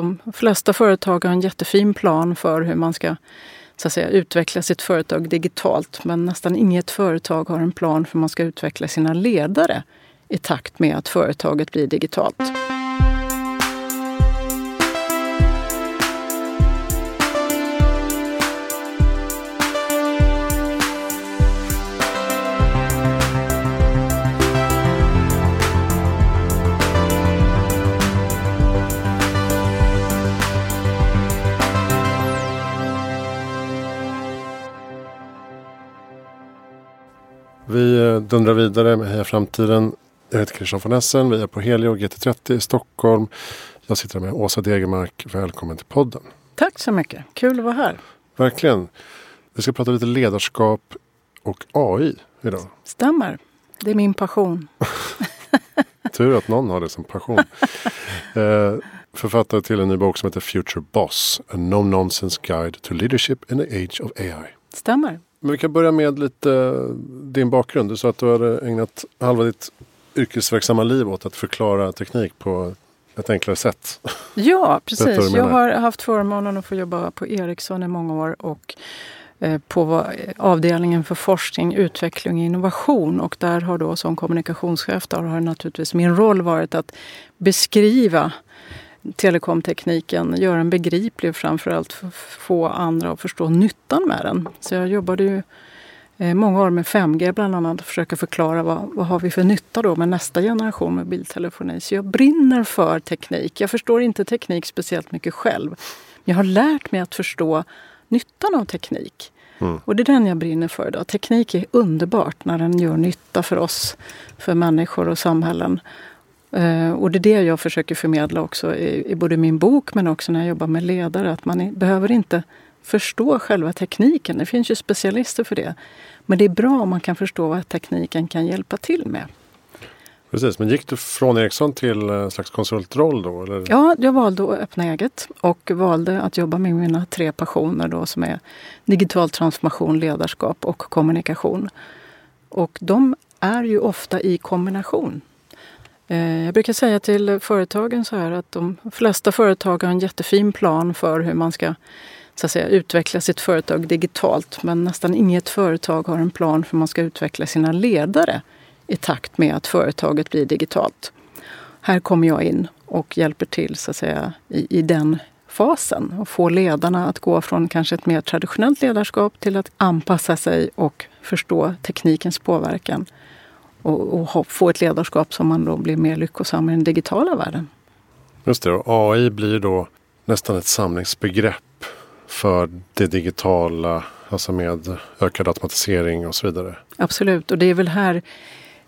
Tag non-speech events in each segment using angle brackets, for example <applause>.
de flesta företag har en jättefin plan för hur man ska så att säga, utveckla sitt företag digitalt. Men nästan inget företag har en plan för hur man ska utveckla sina ledare i takt med att företaget blir digitalt. Dundrar vidare med Heja Framtiden. Jag heter Christian von Essen. Vi är på Helio GT30 i Stockholm. Jag sitter med Åsa Degermark. Välkommen till podden. Tack så mycket. Kul att vara här. Verkligen. Vi ska prata lite ledarskap och AI idag. Stämmer. Det är min passion. <laughs> Tur att någon har det som passion. <laughs> eh, författare till en ny bok som heter Future Boss. A No Nonsense Guide to Leadership in the Age of AI. Stämmer. Men vi kan börja med lite uh, din bakgrund. Du sa att du hade ägnat halva ditt yrkesverksamma liv åt att förklara teknik på ett enklare sätt. Ja, precis. Jag har haft förmånen att få jobba på Ericsson i många år och eh, på avdelningen för forskning, utveckling och innovation. Och där har då som kommunikationschef där har naturligtvis min roll varit att beskriva telekomtekniken, göra den begriplig och framförallt få andra att förstå nyttan med den. Så jag jobbade ju eh, många år med 5G bland annat och försöka förklara vad, vad har vi för nytta då med nästa generation mobiltelefoni. Så jag brinner för teknik. Jag förstår inte teknik speciellt mycket själv. Jag har lärt mig att förstå nyttan av teknik. Mm. Och det är den jag brinner för idag. Teknik är underbart när den gör nytta för oss, för människor och samhällen. Uh, och det är det jag försöker förmedla också i, i, både min bok men också när jag jobbar med ledare. Att man behöver inte förstå själva tekniken. Det finns ju specialister för det. Men det är bra om man kan förstå vad tekniken kan hjälpa till med. Precis, men gick du från Ericsson till en slags konsultroll då? Eller? Ja, jag valde att öppna eget och valde att jobba med mina tre passioner då som är digital transformation, ledarskap och kommunikation. Och de är ju ofta i kombination. Eh, jag brukar säga till företagen så här att de flesta företag har en jättefin plan för hur man ska så att säga, utveckla sitt företag digitalt. Men nästan inget företag har en plan för hur man ska utveckla sina ledare i takt med att företaget blir digitalt. Här kommer jag in och hjälper till så att säga, i, i den fasen och få ledarna att gå från kanske ett mer traditionellt ledarskap till att anpassa sig och förstå teknikens påverkan och, och få ett ledarskap som man då blir mer lyckosam i den digitala världen. Just det, och AI blir då nästan ett samlingsbegrepp för det digitala, alltså med ökad automatisering och så vidare. Absolut, och det är väl här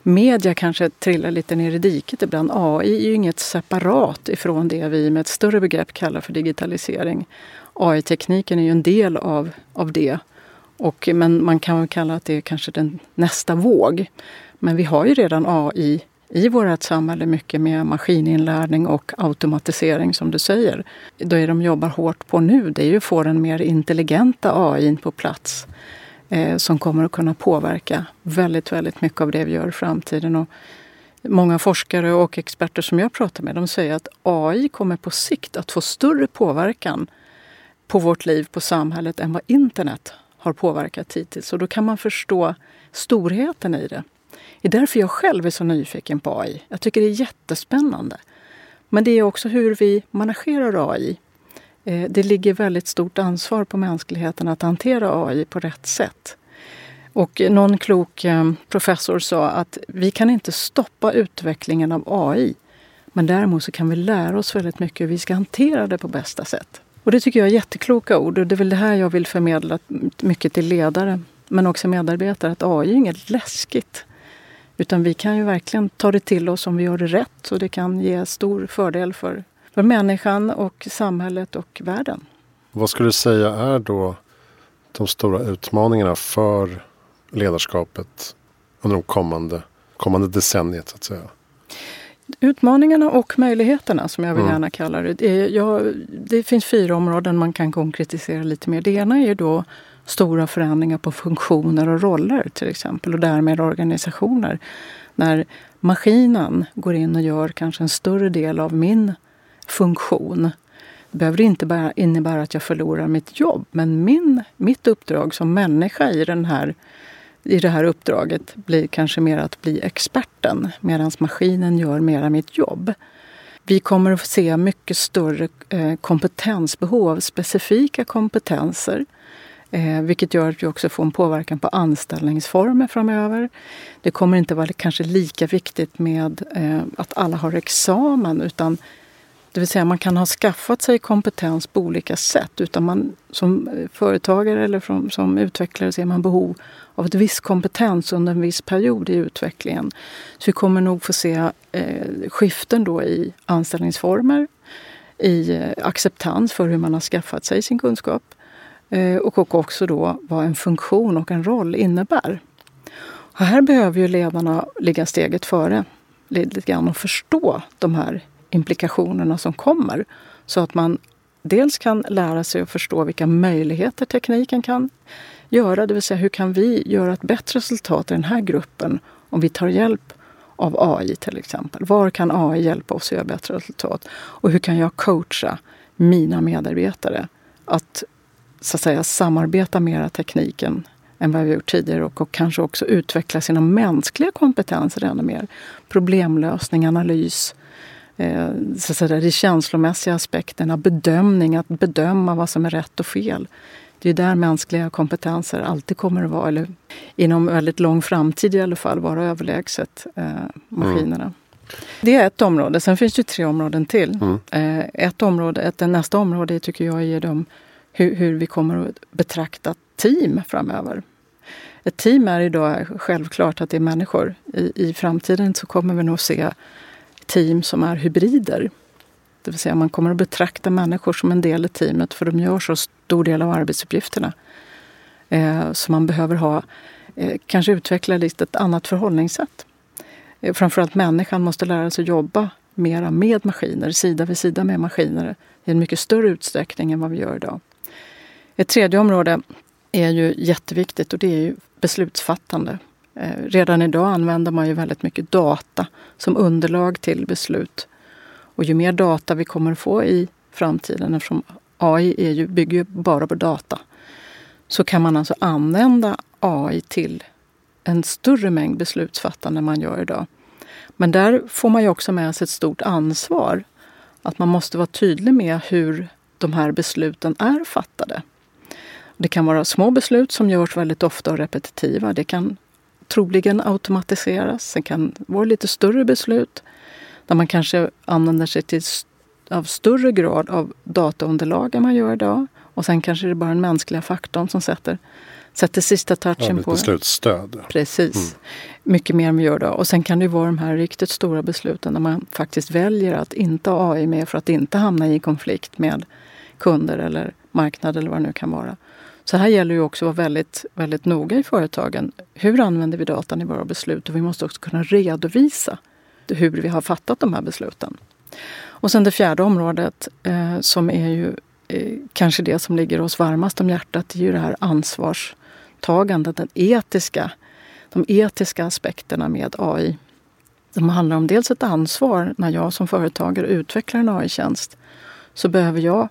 media kanske trillar lite ner i diket ibland. AI är ju inget separat ifrån det vi med ett större begrepp kallar för digitalisering. AI-tekniken är ju en del av, av det. Och, men man kan väl kalla att det är kanske den nästa våg. Men vi har ju redan AI i vårt samhälle mycket med maskininlärning och automatisering som du säger. Det de jobbar hårt på nu det är ju att få den mer intelligenta AI på plats eh, som kommer att kunna påverka väldigt, väldigt mycket av det vi gör i framtiden. Och många forskare och experter som jag pratar med de säger att AI kommer på sikt att få större påverkan på vårt liv, på samhället än vad internet har påverkat hittills. Och då kan man förstå storheten i det. Det är därför jag själv är så nyfiken på AI. Jag tycker det är jättespännande. Men det är också hur vi managerar AI. Eh, det ligger väldigt stort ansvar på mänskligheten att hantera AI på rätt sätt. Och någon klok eh, professor sa att vi kan inte stoppa utvecklingen av AI. Men däremot så kan vi lära oss väldigt mycket hur vi ska hantera det på bästa sätt. Och det tycker jag är jättekloka ord och det är väl det här jag vill förmedla mycket till ledare men också medarbetare. Att AI är inget läskigt. Utan vi kan ju verkligen ta det till oss om vi gör det rätt och det kan ge stor fördel för, för människan och samhället och världen. Vad skulle du säga är då de stora utmaningarna för ledarskapet under de kommande, kommande decenniet? Så att säga? Utmaningarna och möjligheterna som jag vill mm. gärna kalla det. Det, ja, det finns fyra områden man kan konkretisera lite mer. Det ena är då stora förändringar på funktioner och roller till exempel och därmed organisationer. När maskinen går in och gör kanske en större del av min funktion Det behöver inte innebära att jag förlorar mitt jobb, men min, mitt uppdrag som människa i, den här, i det här uppdraget blir kanske mer att bli experten medan maskinen gör mera mitt jobb. Vi kommer att se mycket större eh, kompetensbehov, specifika kompetenser Eh, vilket gör att vi också får en påverkan på anställningsformer framöver. Det kommer inte vara kanske lika viktigt med eh, att alla har examen utan det vill säga man kan ha skaffat sig kompetens på olika sätt. Utan man, som företagare eller som, som utvecklare ser man behov av ett viss kompetens under en viss period i utvecklingen. Så vi kommer nog få se eh, skiften då i anställningsformer, i eh, acceptans för hur man har skaffat sig sin kunskap Eh, och också då vad en funktion och en roll innebär. Och här behöver ju ledarna ligga steget före lite grann och förstå de här implikationerna som kommer. Så att man dels kan lära sig att förstå vilka möjligheter tekniken kan göra. Det vill säga hur kan vi göra ett bättre resultat i den här gruppen om vi tar hjälp av AI till exempel. Var kan AI hjälpa oss att göra bättre resultat? Och hur kan jag coacha mina medarbetare att så att säga, samarbeta mera tekniken än vad vi gjort tidigare och, och kanske också utveckla sina mänskliga kompetenser ännu mer. Problemlösning, analys, eh, så att säga, de känslomässiga aspekterna, bedömning, att bedöma vad som är rätt och fel. Det är där mänskliga kompetenser alltid kommer att vara, eller inom väldigt lång framtid i alla fall, vara överlägset eh, maskinerna. Mm. Det är ett område. Sen finns det tre områden till. Mm. Eh, ett område, ett, nästa område tycker jag är de hur, hur vi kommer att betrakta team framöver. Ett team är idag självklart att det är människor. I, I framtiden så kommer vi nog se team som är hybrider. Det vill säga man kommer att betrakta människor som en del i teamet för de gör så stor del av arbetsuppgifterna. Eh, så man behöver ha, eh, kanske utveckla lite ett annat förhållningssätt. Eh, framförallt människan måste lära sig jobba mera med maskiner, sida vid sida med maskiner i en mycket större utsträckning än vad vi gör idag. Ett tredje område är ju jätteviktigt och det är ju beslutsfattande. Eh, redan idag använder man ju väldigt mycket data som underlag till beslut. Och ju mer data vi kommer att få i framtiden, eftersom AI är ju, bygger ju bara på data, så kan man alltså använda AI till en större mängd beslutsfattande än man gör idag. Men där får man ju också med sig ett stort ansvar. Att man måste vara tydlig med hur de här besluten är fattade. Det kan vara små beslut som görs väldigt ofta och repetitiva. Det kan troligen automatiseras. Det kan vara lite större beslut där man kanske använder sig till av större grad av dataunderlag än man gör idag. Och sen kanske det är bara den mänskliga faktorn som sätter, sätter sista touchen ja, på beslutsstöd. Precis. Mm. Mycket mer än vi gör idag. Och sen kan det vara de här riktigt stora besluten där man faktiskt väljer att inte ha AI med för att inte hamna i konflikt med kunder eller marknad eller vad det nu kan vara. Så här gäller det också att vara väldigt, väldigt noga i företagen. Hur använder vi datan i våra beslut? Och vi måste också kunna redovisa hur vi har fattat de här besluten. Och sen det fjärde området eh, som är ju eh, kanske det som ligger oss varmast om hjärtat, det är ju det här ansvarstagandet, den etiska, de etiska aspekterna med AI. De handlar om dels ett ansvar när jag som företagare utvecklar en AI-tjänst så behöver jag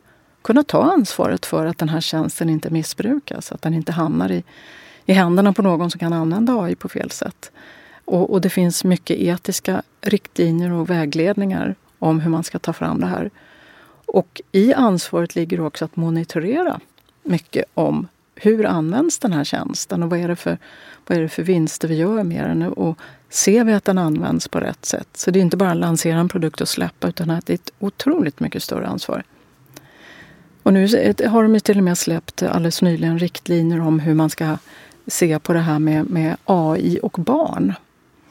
kunna ta ansvaret för att den här tjänsten inte missbrukas. Att den inte hamnar i, i händerna på någon som kan använda AI på fel sätt. Och, och det finns mycket etiska riktlinjer och vägledningar om hur man ska ta fram det här. Och i ansvaret ligger också att monitorera mycket om hur används den här tjänsten och vad är det för, vad är det för vinster vi gör med den och ser vi att den används på rätt sätt? Så det är inte bara att lansera en produkt och släppa utan att det är ett otroligt mycket större ansvar. Och nu har de till och med släppt alldeles nyligen riktlinjer om hur man ska se på det här med, med AI och barn.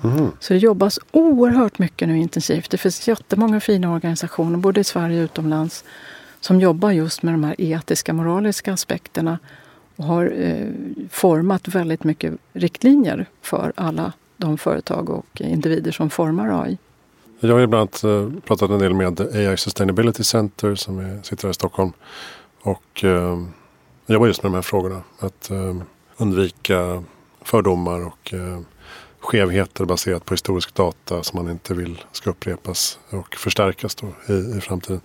Mm. Så det jobbas oerhört mycket nu intensivt. Det finns jättemånga fina organisationer, både i Sverige och utomlands, som jobbar just med de här etiska, moraliska aspekterna och har eh, format väldigt mycket riktlinjer för alla de företag och individer som formar AI. Jag har bland annat eh, pratat en del med AI Sustainability Center som är, sitter här i Stockholm. Och eh, jobbar just med de här frågorna. Att eh, undvika fördomar och eh, skevheter baserat på historisk data som man inte vill ska upprepas och förstärkas då i, i framtiden.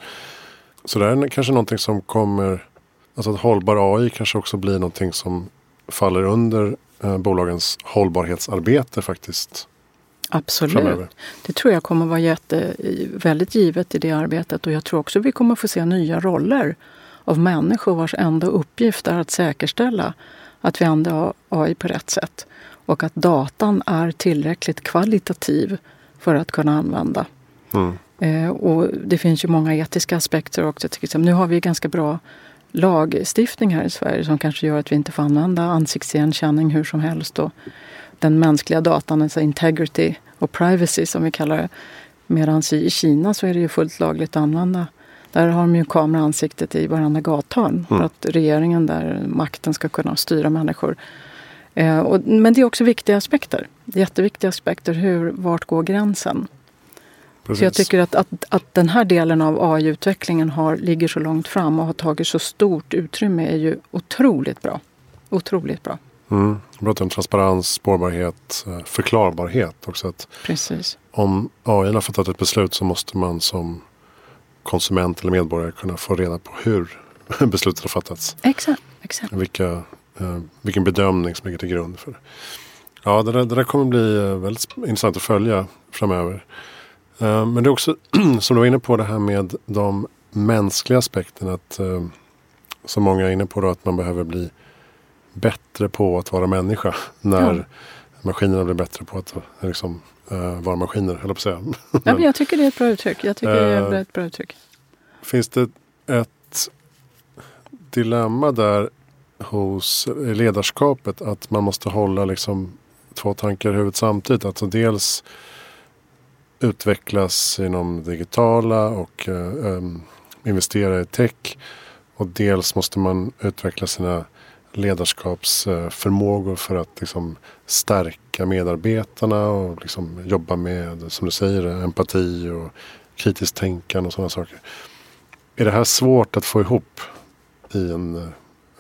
så det här är kanske någonting som kommer, alltså att hållbar AI kanske också blir någonting som faller under eh, bolagens hållbarhetsarbete faktiskt. Absolut. Framöver. Det tror jag kommer vara jätte, väldigt givet i det arbetet och jag tror också vi kommer få se nya roller av människor vars enda uppgift är att säkerställa att vi använder AI på rätt sätt och att datan är tillräckligt kvalitativ för att kunna använda. Mm. Eh, och det finns ju många etiska aspekter också. Till exempel. Nu har vi ganska bra lagstiftning här i Sverige som kanske gör att vi inte får använda ansiktsigenkänning hur som helst. Och den mänskliga datan, alltså integrity och privacy som vi kallar det. Medan i Kina så är det ju fullt lagligt att använda. Där har de ju kameraansiktet i varenda gathörn mm. för att regeringen där, makten ska kunna styra människor. Eh, och, men det är också viktiga aspekter. Jätteviktiga aspekter. Hur, vart går gränsen? Precis. Så jag tycker att, att, att den här delen av AI-utvecklingen har, ligger så långt fram och har tagit så stort utrymme är ju otroligt bra. Otroligt bra. Mm. Du pratar om transparens, spårbarhet, eh, förklarbarhet också. Att Precis. Om AI har fattat ett beslut så måste man som konsument eller medborgare kunna få reda på hur <laughs> beslutet har fattats. Exakt. exakt. Vilka, eh, vilken bedömning som ligger till grund för det. Ja, det där, det där kommer bli eh, väldigt intressant att följa framöver. Men det är också, <clears throat> som du var inne på, det här med de mänskliga aspekterna. Att, som många är inne på, då, att man behöver bli bättre på att vara människa. När ja. maskinerna blir bättre på att liksom, uh, vara maskiner, höll på att säga. <laughs> ja, men jag tycker det är ett bra uttryck. Jag tycker uh, det är ett bra uttryck. Finns det ett dilemma där hos ledarskapet att man måste hålla liksom två tankar i huvudet samtidigt? Alltså dels utvecklas inom digitala och um, investera i tech. Och dels måste man utveckla sina ledarskapsförmågor för att liksom stärka medarbetarna och liksom jobba med, som du säger, empati och kritiskt tänkande och sådana saker. Är det här svårt att få ihop i en eh,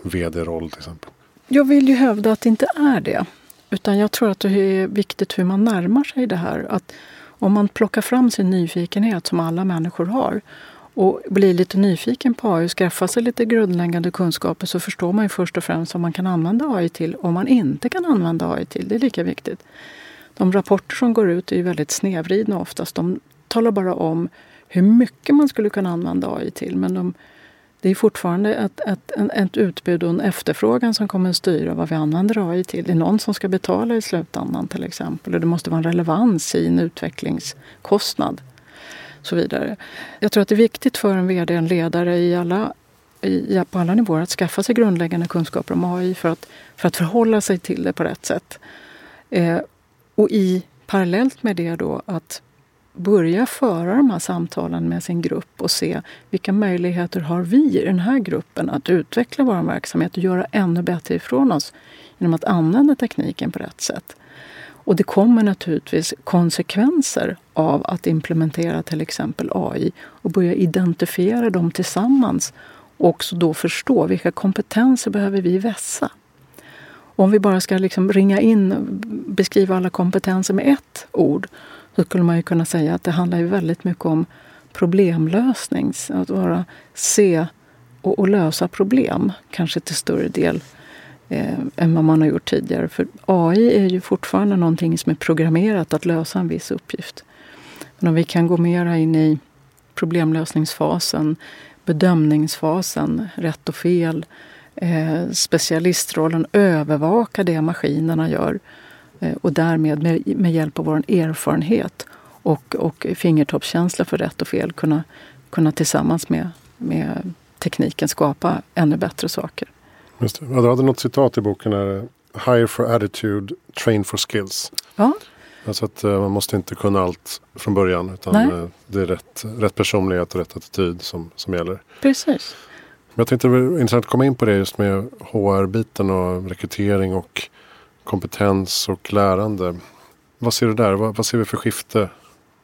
vd-roll till exempel? Jag vill ju hävda att det inte är det. Utan jag tror att det är viktigt hur man närmar sig det här. Att om man plockar fram sin nyfikenhet som alla människor har och blir lite nyfiken på AI och skaffar sig lite grundläggande kunskaper så förstår man ju först och främst vad man kan använda AI till och vad man inte kan använda AI till. Det är lika viktigt. De rapporter som går ut är ju väldigt snedvridna oftast. De talar bara om hur mycket man skulle kunna använda AI till men de det är fortfarande ett, ett, ett utbud och en efterfrågan som kommer att styra vad vi använder AI till. Det är någon som ska betala i slutändan till exempel. Och det måste vara en relevans i en utvecklingskostnad. Så vidare. Jag tror att det är viktigt för en VD, en ledare i alla, i, på alla nivåer att skaffa sig grundläggande kunskaper om AI för att, för att förhålla sig till det på rätt sätt. Eh, och i parallellt med det då att börja föra de här samtalen med sin grupp och se vilka möjligheter har vi i den här gruppen att utveckla vår verksamhet och göra ännu bättre ifrån oss genom att använda tekniken på rätt sätt. Och det kommer naturligtvis konsekvenser av att implementera till exempel AI och börja identifiera dem tillsammans och också då förstå vilka kompetenser behöver vi vässa. Om vi bara ska liksom ringa in och beskriva alla kompetenser med ett ord så skulle man ju kunna säga att det handlar ju väldigt mycket om problemlösning. Att vara, se och, och lösa problem, kanske till större del eh, än vad man har gjort tidigare. För AI är ju fortfarande någonting som är programmerat att lösa en viss uppgift. Men om vi kan gå mera in i problemlösningsfasen, bedömningsfasen, rätt och fel, eh, specialistrollen, övervaka det maskinerna gör Eh, och därmed med, med hjälp av vår erfarenhet och, och fingertoppskänsla för rätt och fel kunna, kunna tillsammans med, med tekniken skapa ännu bättre saker. Just det. Du hade något citat i boken här. Hire for attitude, train for skills. Ja. Alltså att uh, man måste inte kunna allt från början utan uh, det är rätt, rätt personlighet och rätt attityd som, som gäller. Precis. Jag tänkte det var intressant att komma in på det just med HR-biten och rekrytering och kompetens och lärande. Vad ser du där? Vad, vad ser vi för skifte?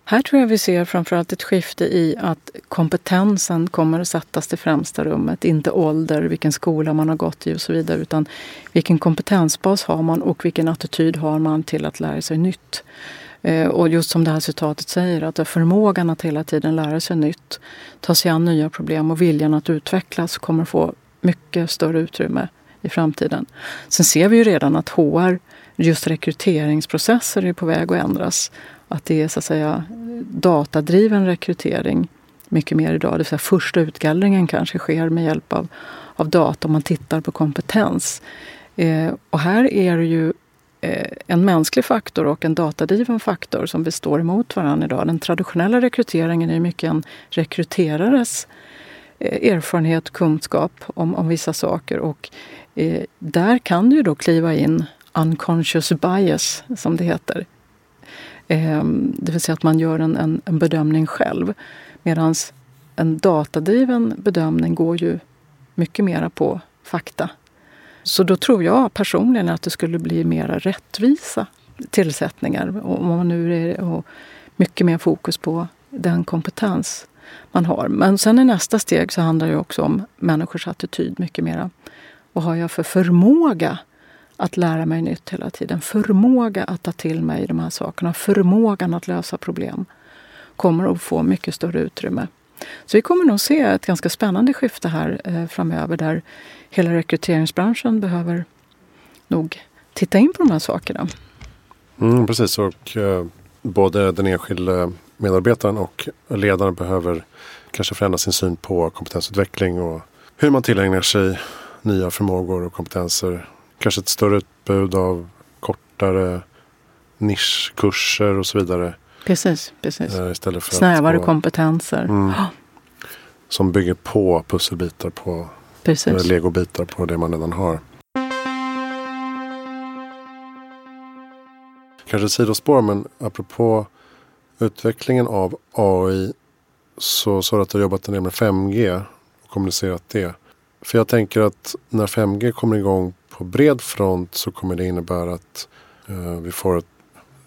Här tror jag vi ser framförallt ett skifte i att kompetensen kommer att sättas till främsta rummet. Inte ålder, vilken skola man har gått i och så vidare. Utan vilken kompetensbas har man och vilken attityd har man till att lära sig nytt. Eh, och just som det här citatet säger, att förmågan att hela tiden lära sig nytt, ta sig an nya problem och viljan att utvecklas kommer att få mycket större utrymme i framtiden. Sen ser vi ju redan att HR, just rekryteringsprocesser är på väg att ändras. Att det är så att säga datadriven rekrytering mycket mer idag. Det vill säga första utgallringen kanske sker med hjälp av, av data om man tittar på kompetens. Eh, och här är det ju eh, en mänsklig faktor och en datadriven faktor som vi står emot varandra idag. Den traditionella rekryteringen är mycket en rekryterares eh, erfarenhet, kunskap om, om vissa saker och eh, där kan det ju då kliva in unconscious bias som det heter. Ehm, det vill säga att man gör en, en, en bedömning själv. Medan en datadriven bedömning går ju mycket mera på fakta. Så då tror jag personligen att det skulle bli mera rättvisa tillsättningar. Om man nu är, och mycket mer fokus på den kompetens man har. Men sen i nästa steg så handlar det också om människors attityd mycket mera. Vad har jag för förmåga att lära mig nytt hela tiden? Förmåga att ta till mig de här sakerna, förmågan att lösa problem kommer att få mycket större utrymme. Så vi kommer nog se ett ganska spännande skifte här eh, framöver där hela rekryteringsbranschen behöver nog titta in på de här sakerna. Mm, precis, och eh, både den enskilde medarbetaren och ledaren behöver kanske förändra sin syn på kompetensutveckling och hur man tillägnar sig nya förmågor och kompetenser. Kanske ett större utbud av kortare nischkurser och så vidare. Precis, precis. Eh, istället för Snävare kompetenser. Mm, som bygger på pusselbitar på precis. legobitar på det man redan har. Kanske sidospår men apropå utvecklingen av AI så sa du att du har jobbat en del med 5G och kommunicerat det. För jag tänker att när 5G kommer igång på bred front så kommer det innebära att eh, vi får ett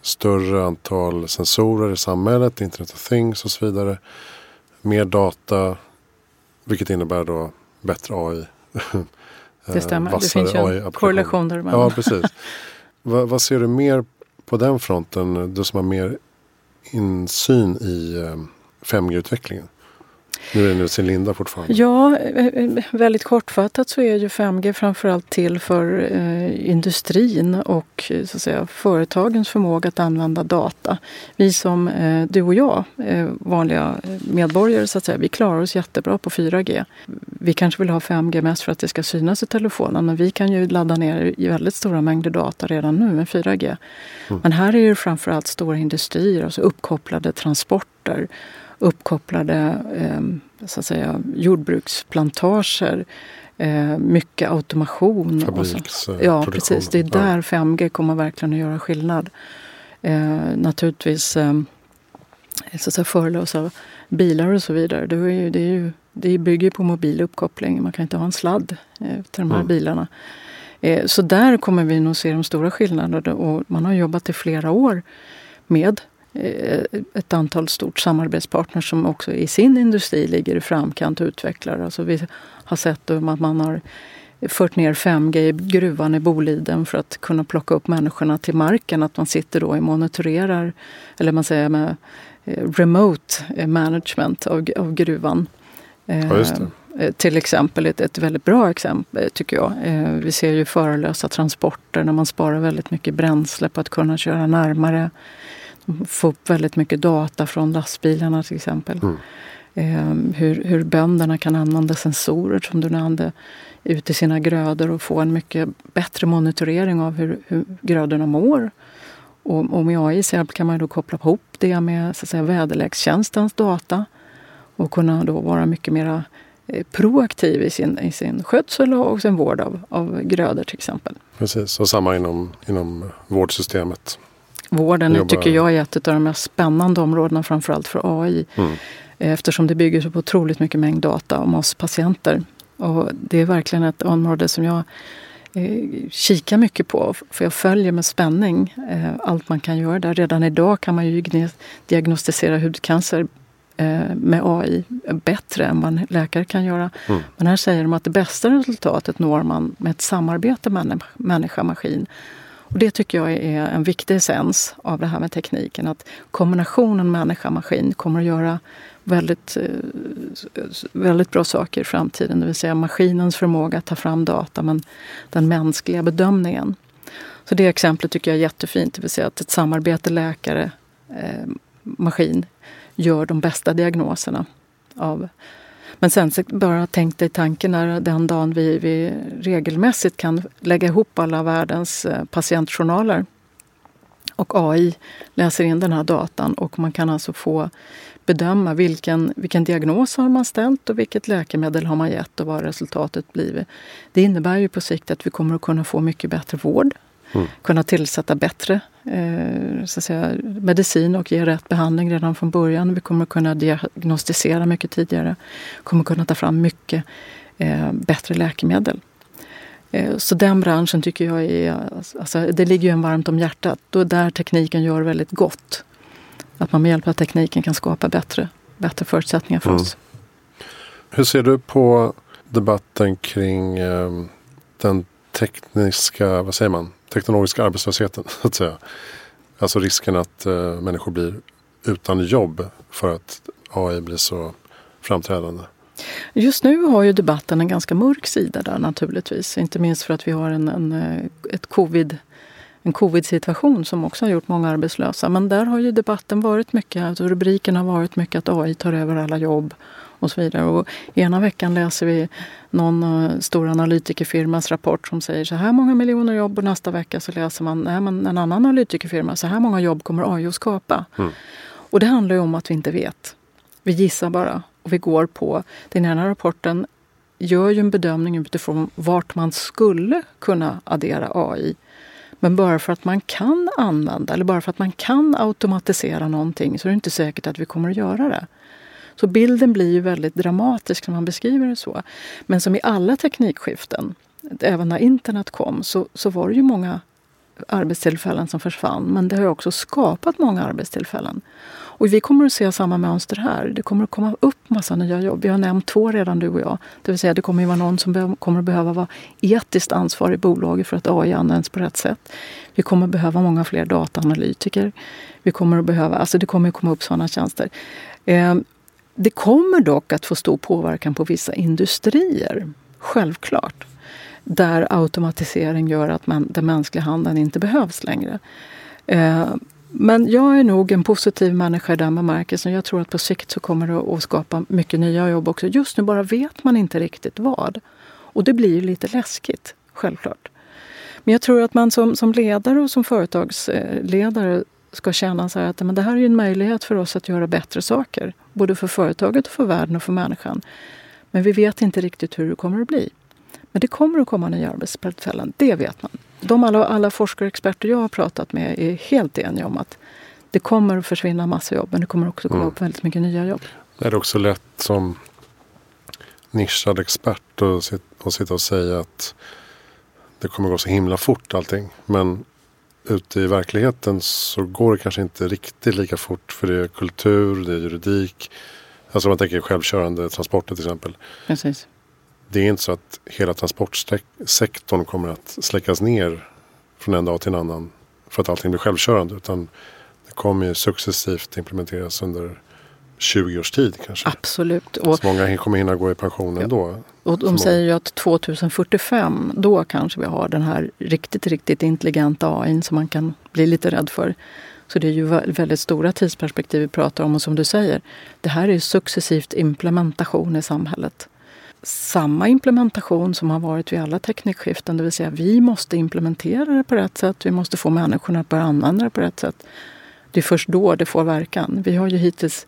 större antal sensorer i samhället, Internet of Things och så vidare. Mer data, vilket innebär då bättre AI. Det stämmer, det finns ju korrelationer. Ja, precis. vad, vad ser du mer på den fronten? Du som har mer insyn i 5G-utvecklingen? Nu är det nu sin linda fortfarande. Ja, eh, eh, väldigt kortfattat så är ju 5G framförallt till för eh, industrin och så att säga, företagens förmåga att använda data. Vi som eh, du och jag, eh, vanliga medborgare, så att säga, vi klarar oss jättebra på 4G. Vi kanske vill ha 5G mest för att det ska synas i telefonen men vi kan ju ladda ner i väldigt stora mängder data redan nu med 4G. Mm. Men här är det framförallt stora industrier, alltså uppkopplade transporter uppkopplade eh, så att säga, jordbruksplantager. Eh, mycket automation. Fabriks. Ja, precis. Det är där 5G kommer verkligen att göra skillnad. Eh, naturligtvis så att säga, förlösa bilar och så vidare. Det, är ju, det, är ju, det bygger på mobil uppkoppling. Man kan inte ha en sladd eh, till de här mm. bilarna. Eh, så där kommer vi nog se de stora skillnaderna. Och man har jobbat i flera år med ett antal stort samarbetspartners som också i sin industri ligger i framkant och utvecklar. Alltså vi har sett att man har fört ner 5G i gruvan i Boliden för att kunna plocka upp människorna till marken. Att man sitter då och monitorerar, eller man säger med eh, remote eh, management av, av gruvan. Ja, till exempel ett, ett väldigt bra exempel tycker jag. Vi ser ju förarlösa transporter när man sparar väldigt mycket bränsle på att kunna köra närmare få upp väldigt mycket data från lastbilarna till exempel. Mm. Eh, hur, hur bönderna kan använda sensorer som du nämnde ut i sina grödor och få en mycket bättre monitorering av hur, hur grödorna mår. Och, och med AIs hjälp kan man då koppla ihop det med så att säga, väderlekstjänstens data och kunna då vara mycket mer eh, proaktiv i sin, i sin skötsel och sin vård av, av grödor till exempel. Precis, och samma inom, inom vårdsystemet. Vården jobbar... tycker jag är ett av de mest spännande områdena framförallt för AI. Mm. Eftersom det bygger på otroligt mycket mängd data om oss patienter. Och det är verkligen ett område som jag eh, kikar mycket på. För jag följer med spänning eh, allt man kan göra där. Redan idag kan man ju diagnostisera hudcancer eh, med AI bättre än vad läkare kan göra. Mm. Men här säger de att det bästa resultatet når man med ett samarbete människa-maskin. Och det tycker jag är en viktig essens av det här med tekniken. Att kombinationen människa-maskin kommer att göra väldigt, eh, väldigt bra saker i framtiden. Det vill säga maskinens förmåga att ta fram data men den mänskliga bedömningen. Så det exemplet tycker jag är jättefint. Det vill säga att ett samarbete läkare-maskin eh, gör de bästa diagnoserna. Av. Men sen bara tänk dig tanken när den dagen vi, vi regelmässigt kan lägga ihop alla världens eh, patientjournaler och AI läser in den här datan och man kan alltså få bedöma vilken, vilken diagnos har man ställt och vilket läkemedel har man gett och vad resultatet blivit. Det innebär ju på sikt att vi kommer att kunna få mycket bättre vård. Mm. Kunna tillsätta bättre eh, så att säga, medicin och ge rätt behandling redan från början. Vi kommer att kunna diagnostisera mycket tidigare. kommer kunna ta fram mycket eh, bättre läkemedel. Eh, så den branschen tycker jag är, alltså, det ligger ju en varmt om hjärtat. Då där tekniken gör väldigt gott. Att man med hjälp av tekniken kan skapa bättre, bättre förutsättningar för mm. oss. Hur ser du på debatten kring eh, den tekniska, vad säger man, teknologiska arbetslösheten <laughs> så att säga. Alltså risken att eh, människor blir utan jobb för att AI blir så framträdande. Just nu har ju debatten en ganska mörk sida där naturligtvis. Inte minst för att vi har en, en, eh, ett covid, en covid-situation som också har gjort många arbetslösa. Men där har ju debatten varit mycket, alltså rubriken har varit mycket att AI tar över alla jobb och så vidare. Och ena veckan läser vi någon uh, stor analytikerfirmas rapport som säger så här många miljoner jobb och nästa vecka så läser man nej, men en annan analytikerfirma, så här många jobb kommer AI att skapa. Mm. Och det handlar ju om att vi inte vet. Vi gissar bara och vi går på, den ena rapporten gör ju en bedömning utifrån vart man skulle kunna addera AI. Men bara för att man kan använda eller bara för att man kan automatisera någonting så är det inte säkert att vi kommer att göra det. Så bilden blir ju väldigt dramatisk när man beskriver det så. Men som i alla teknikskiften, även när internet kom, så, så var det ju många arbetstillfällen som försvann. Men det har också skapat många arbetstillfällen. Och vi kommer att se samma mönster här. Det kommer att komma upp massa nya jobb. Vi har nämnt två redan du och jag. Det vill säga det kommer att vara någon som kommer att behöva vara etiskt ansvarig i bolaget för att AI används på rätt sätt. Vi kommer att behöva många fler dataanalytiker. Vi kommer att behöva, alltså det kommer att komma upp sådana tjänster. Ehm, det kommer dock att få stor påverkan på vissa industrier, självklart. Där automatisering gör att man, den mänskliga handen inte behövs längre. Eh, men jag är nog en positiv människa i den bemärkelsen. Jag tror att på sikt så kommer det att skapa mycket nya jobb också. Just nu bara vet man inte riktigt vad. Och det blir ju lite läskigt, självklart. Men jag tror att man som, som ledare och som företagsledare ska känna så att men det här är en möjlighet för oss att göra bättre saker. Både för företaget, och för världen och för människan. Men vi vet inte riktigt hur det kommer att bli. Men det kommer att komma nya arbetstillfällen, det vet man. De alla, alla forskare och experter jag har pratat med är helt eniga om att det kommer att försvinna massa jobb men det kommer också komma mm. upp väldigt mycket nya jobb. Det är också lätt som nischad expert att sitta och säga att det kommer gå så himla fort allting. Men ute i verkligheten så går det kanske inte riktigt lika fort för det är kultur, det är juridik. Alltså om man tänker självkörande transporter till exempel. Precis. Det är inte så att hela transportsektorn kommer att släckas ner från en dag till en annan för att allting blir självkörande. Utan det kommer ju successivt implementeras under 20 års tid kanske. Absolut. Och, så många kommer hinna gå i pension ja. ändå. Och de säger ju att 2045 då kanske vi har den här riktigt, riktigt intelligenta AI som man kan bli lite rädd för. Så det är ju väldigt stora tidsperspektiv vi pratar om och som du säger, det här är successivt implementation i samhället. Samma implementation som har varit vid alla teknikskiften, det vill säga vi måste implementera det på rätt sätt. Vi måste få människorna att börja använda det på rätt sätt. Det är först då det får verkan. Vi har ju hittills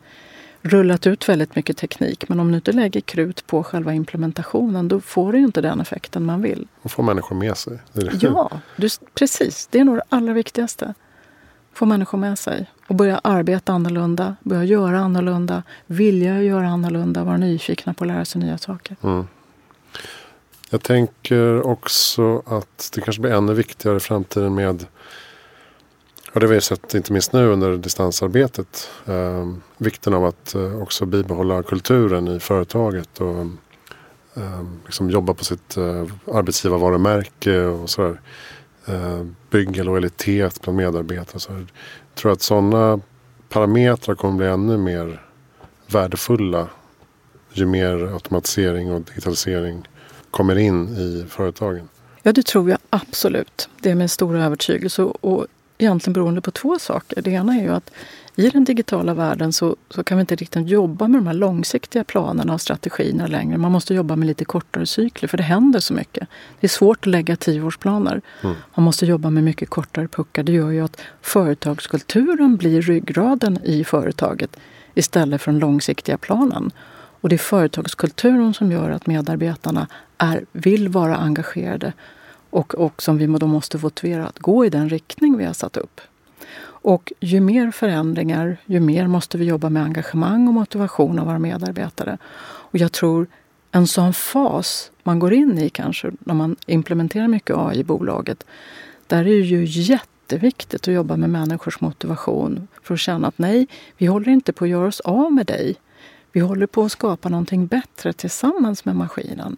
rullat ut väldigt mycket teknik. Men om du inte lägger krut på själva implementationen då får du inte den effekten man vill. Och få människor med sig. Ja, du, precis. Det är nog det allra viktigaste. Få människor med sig och börja arbeta annorlunda, börja göra annorlunda, vilja göra annorlunda, vara nyfikna på att lära sig nya saker. Mm. Jag tänker också att det kanske blir ännu viktigare i framtiden med och det har vi sett inte minst nu under distansarbetet. Eh, vikten av att eh, också bibehålla kulturen i företaget och eh, liksom jobba på sitt eh, arbetsgivarvarumärke och sådär. eh, bygga lojalitet bland medarbetare. Så jag tror att sådana parametrar kommer bli ännu mer värdefulla ju mer automatisering och digitalisering kommer in i företagen. Ja, det tror jag absolut. Det är min stora övertygelse. Och egentligen beroende på två saker. Det ena är ju att i den digitala världen så, så kan vi inte riktigt jobba med de här långsiktiga planerna och strategierna längre. Man måste jobba med lite kortare cykler för det händer så mycket. Det är svårt att lägga tioårsplaner. Mm. Man måste jobba med mycket kortare puckar. Det gör ju att företagskulturen blir ryggraden i företaget istället för den långsiktiga planen. Och det är företagskulturen som gör att medarbetarna är, vill vara engagerade och, och som vi då måste motivera att gå i den riktning vi har satt upp. Och ju mer förändringar, ju mer måste vi jobba med engagemang och motivation av våra medarbetare. Och jag tror en sån fas man går in i kanske när man implementerar mycket AI i bolaget. Där är det ju jätteviktigt att jobba med människors motivation för att känna att nej, vi håller inte på att göra oss av med dig. Vi håller på att skapa någonting bättre tillsammans med maskinen.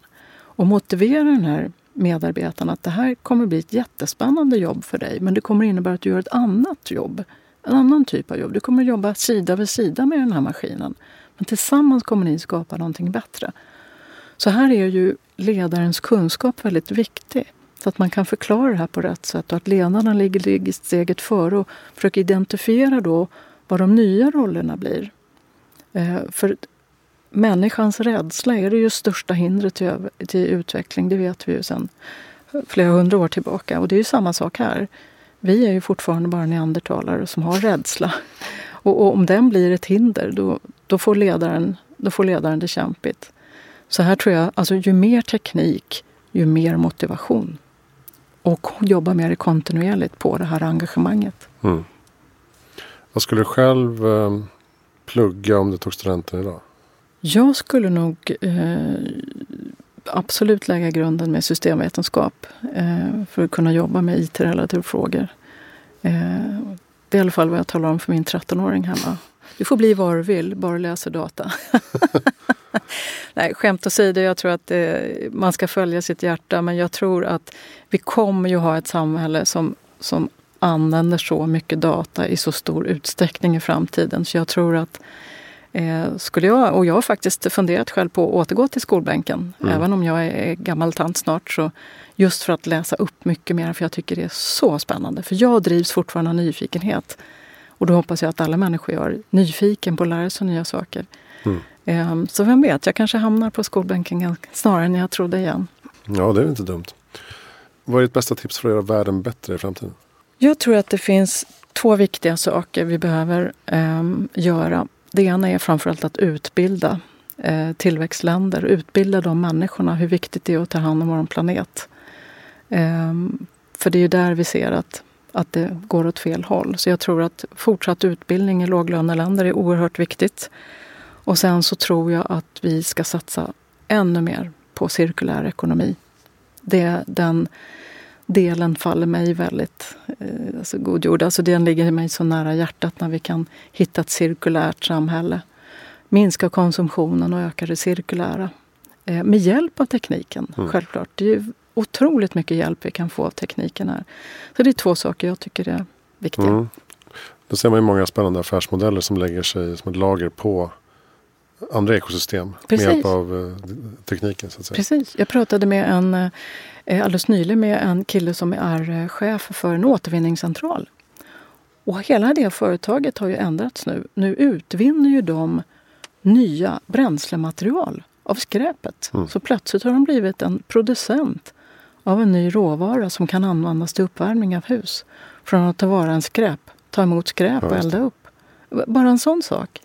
Och motivera den här medarbetarna att det här kommer bli ett jättespännande jobb för dig men det kommer innebära att du gör ett annat jobb. En annan typ av jobb. Du kommer jobba sida vid sida med den här maskinen. Men tillsammans kommer ni skapa någonting bättre. Så här är ju ledarens kunskap väldigt viktig. Så att man kan förklara det här på rätt sätt och att ledarna ligger, ligger steget före och försöker identifiera då vad de nya rollerna blir. Eh, för människans rädsla är det ju största hindret till, till utveckling. Det vet vi ju sedan flera hundra år tillbaka. Och det är ju samma sak här. Vi är ju fortfarande bara neandertalare som har rädsla. Och, och, om den blir ett hinder, då, då, får ledaren, då får ledaren det kämpigt. Så här tror jag, alltså ju mer teknik, ju mer motivation. Och jobba mer kontinuerligt på det här engagemanget. Mm. Vad skulle du själv eh, plugga om du tog studenten idag? Jag skulle nog eh, absolut lägga grunden med systemvetenskap eh, för att kunna jobba med IT-relaterade frågor. Eh, det är i alla fall vad jag talar om för min 13-åring hemma. Du får bli vad du vill, bara läsa data. <laughs> Nej, skämt åsido, jag tror att eh, man ska följa sitt hjärta men jag tror att vi kommer ju ha ett samhälle som, som använder så mycket data i så stor utsträckning i framtiden. Så jag tror att Eh, skulle jag, och jag har faktiskt funderat själv på att återgå till skolbänken. Mm. Även om jag är gammal tant snart. Så just för att läsa upp mycket mer, för jag tycker det är så spännande. För jag drivs fortfarande av nyfikenhet. Och då hoppas jag att alla människor gör. Nyfiken på att lära sig nya saker. Mm. Eh, så vem vet, jag kanske hamnar på skolbänken snarare än jag trodde igen. Ja, det är inte dumt. Vad är ditt bästa tips för att göra världen bättre i framtiden? Jag tror att det finns två viktiga saker vi behöver eh, göra. Det ena är framförallt att utbilda eh, tillväxtländer, utbilda de människorna hur viktigt det är att ta hand om vår planet. Eh, för det är ju där vi ser att, att det går åt fel håll. Så jag tror att fortsatt utbildning i låglöneländer är oerhört viktigt. Och sen så tror jag att vi ska satsa ännu mer på cirkulär ekonomi. Det, den delen faller mig väldigt eh, alltså godgjord. Alltså den ligger mig så nära hjärtat när vi kan hitta ett cirkulärt samhälle. Minska konsumtionen och öka det cirkulära. Eh, med hjälp av tekniken, mm. självklart. Det är ju otroligt mycket hjälp vi kan få av tekniken här. Så det är två saker jag tycker är viktiga. Mm. Då ser man ju många spännande affärsmodeller som lägger sig som ett lager på andra ekosystem Precis. med hjälp av eh, tekniken. Så att säga. Precis. Jag pratade med en eh, alldeles nyligen med en kille som är eh, chef för en återvinningscentral. Och hela det företaget har ju ändrats nu. Nu utvinner ju de nya bränslematerial av skräpet. Mm. Så plötsligt har de blivit en producent av en ny råvara som kan användas till uppvärmning av hus. Från att ta vara en skräp, ta emot skräp och elda upp. Bara en sån sak.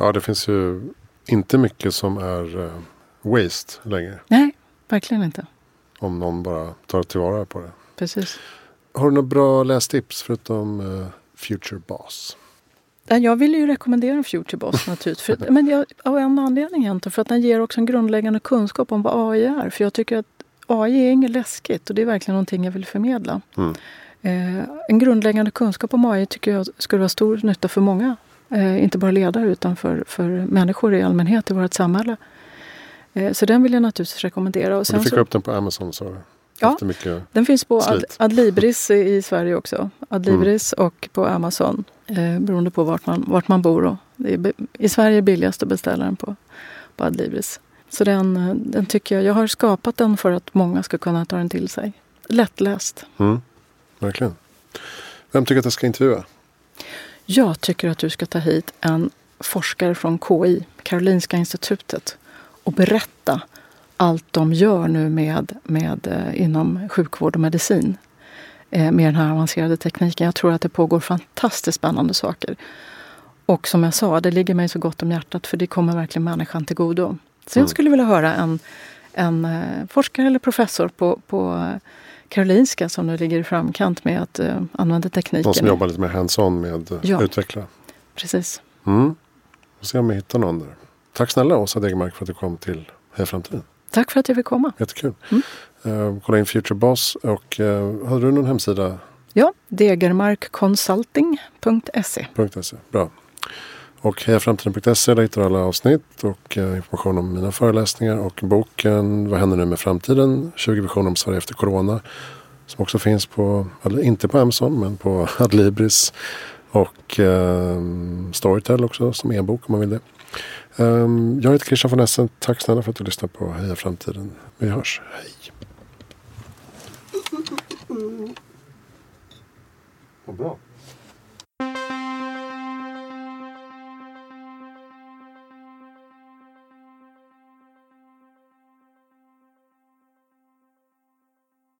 Ja, det finns ju inte mycket som är uh, waste längre. Nej, verkligen inte. Om någon bara tar tillvara på det. Precis. Har du några bra lästips förutom uh, Future Boss? Jag vill ju rekommendera Future Boss <laughs> naturligtvis. För, men jag, av en anledning egentligen. För att den ger också en grundläggande kunskap om vad AI är. För jag tycker att AI är inget läskigt och det är verkligen någonting jag vill förmedla. Mm. Eh, en grundläggande kunskap om AI tycker jag skulle vara stor nytta för många Eh, inte bara ledare utan för, för människor i allmänhet i vårt samhälle. Eh, så den vill jag naturligtvis rekommendera. Och, och du fick så, upp den på Amazon sa du? Ja, Den finns på Ad. Adlibris i- Sverige också. Adlibris Mm. och på Amazon. Eh, beroende på vart man, vart man bor. Är, I Sverige är det billigast att beställa den på, på Adlibris. Så den, eh, den tycker jag, jag har skapat den för att många ska kunna ta den till sig. Lättläst. Mm, verkligen. Vem tycker att jag ska intervjua? Jag tycker att du ska ta hit en forskare från KI, Karolinska institutet, och berätta allt de gör nu med, med, eh, inom sjukvård och medicin eh, med den här avancerade tekniken. Jag tror att det pågår fantastiskt spännande saker. Och som jag sa, det ligger mig så gott om hjärtat för det kommer verkligen människan till godo. Så jag skulle vilja höra en, en eh, forskare eller professor på, på Karolinska som nu ligger i framkant med att eh, använda tekniken. Någon som jobbar lite mer hands-on med att Ja. utveckla. Precis. Mm. Vi se om jag hittar någon där. Tack snälla Åsa Degermark för att du kom till Heja Framtiden. Tack för att jag fick komma. Jättekul. Mm. Eh, kolla in Future Boss och uh, har du någon hemsida? Ja, degermarkconsulting.se. .se. Bra. Och hejaframtiden.se där hittar du alla avsnitt och eh, information om mina föreläsningar och boken Vad händer nu med framtiden? 20 visioner om Sverige efter Corona. Som också finns på, eller inte på Amazon men på <laughs> Adlibris och eh, Storytel också som e-bok om man vill det. Um, jag heter Christian von Essen. Tack snälla för att du lyssnade på Heja Framtiden. Vi hörs. Hej. Vad bra.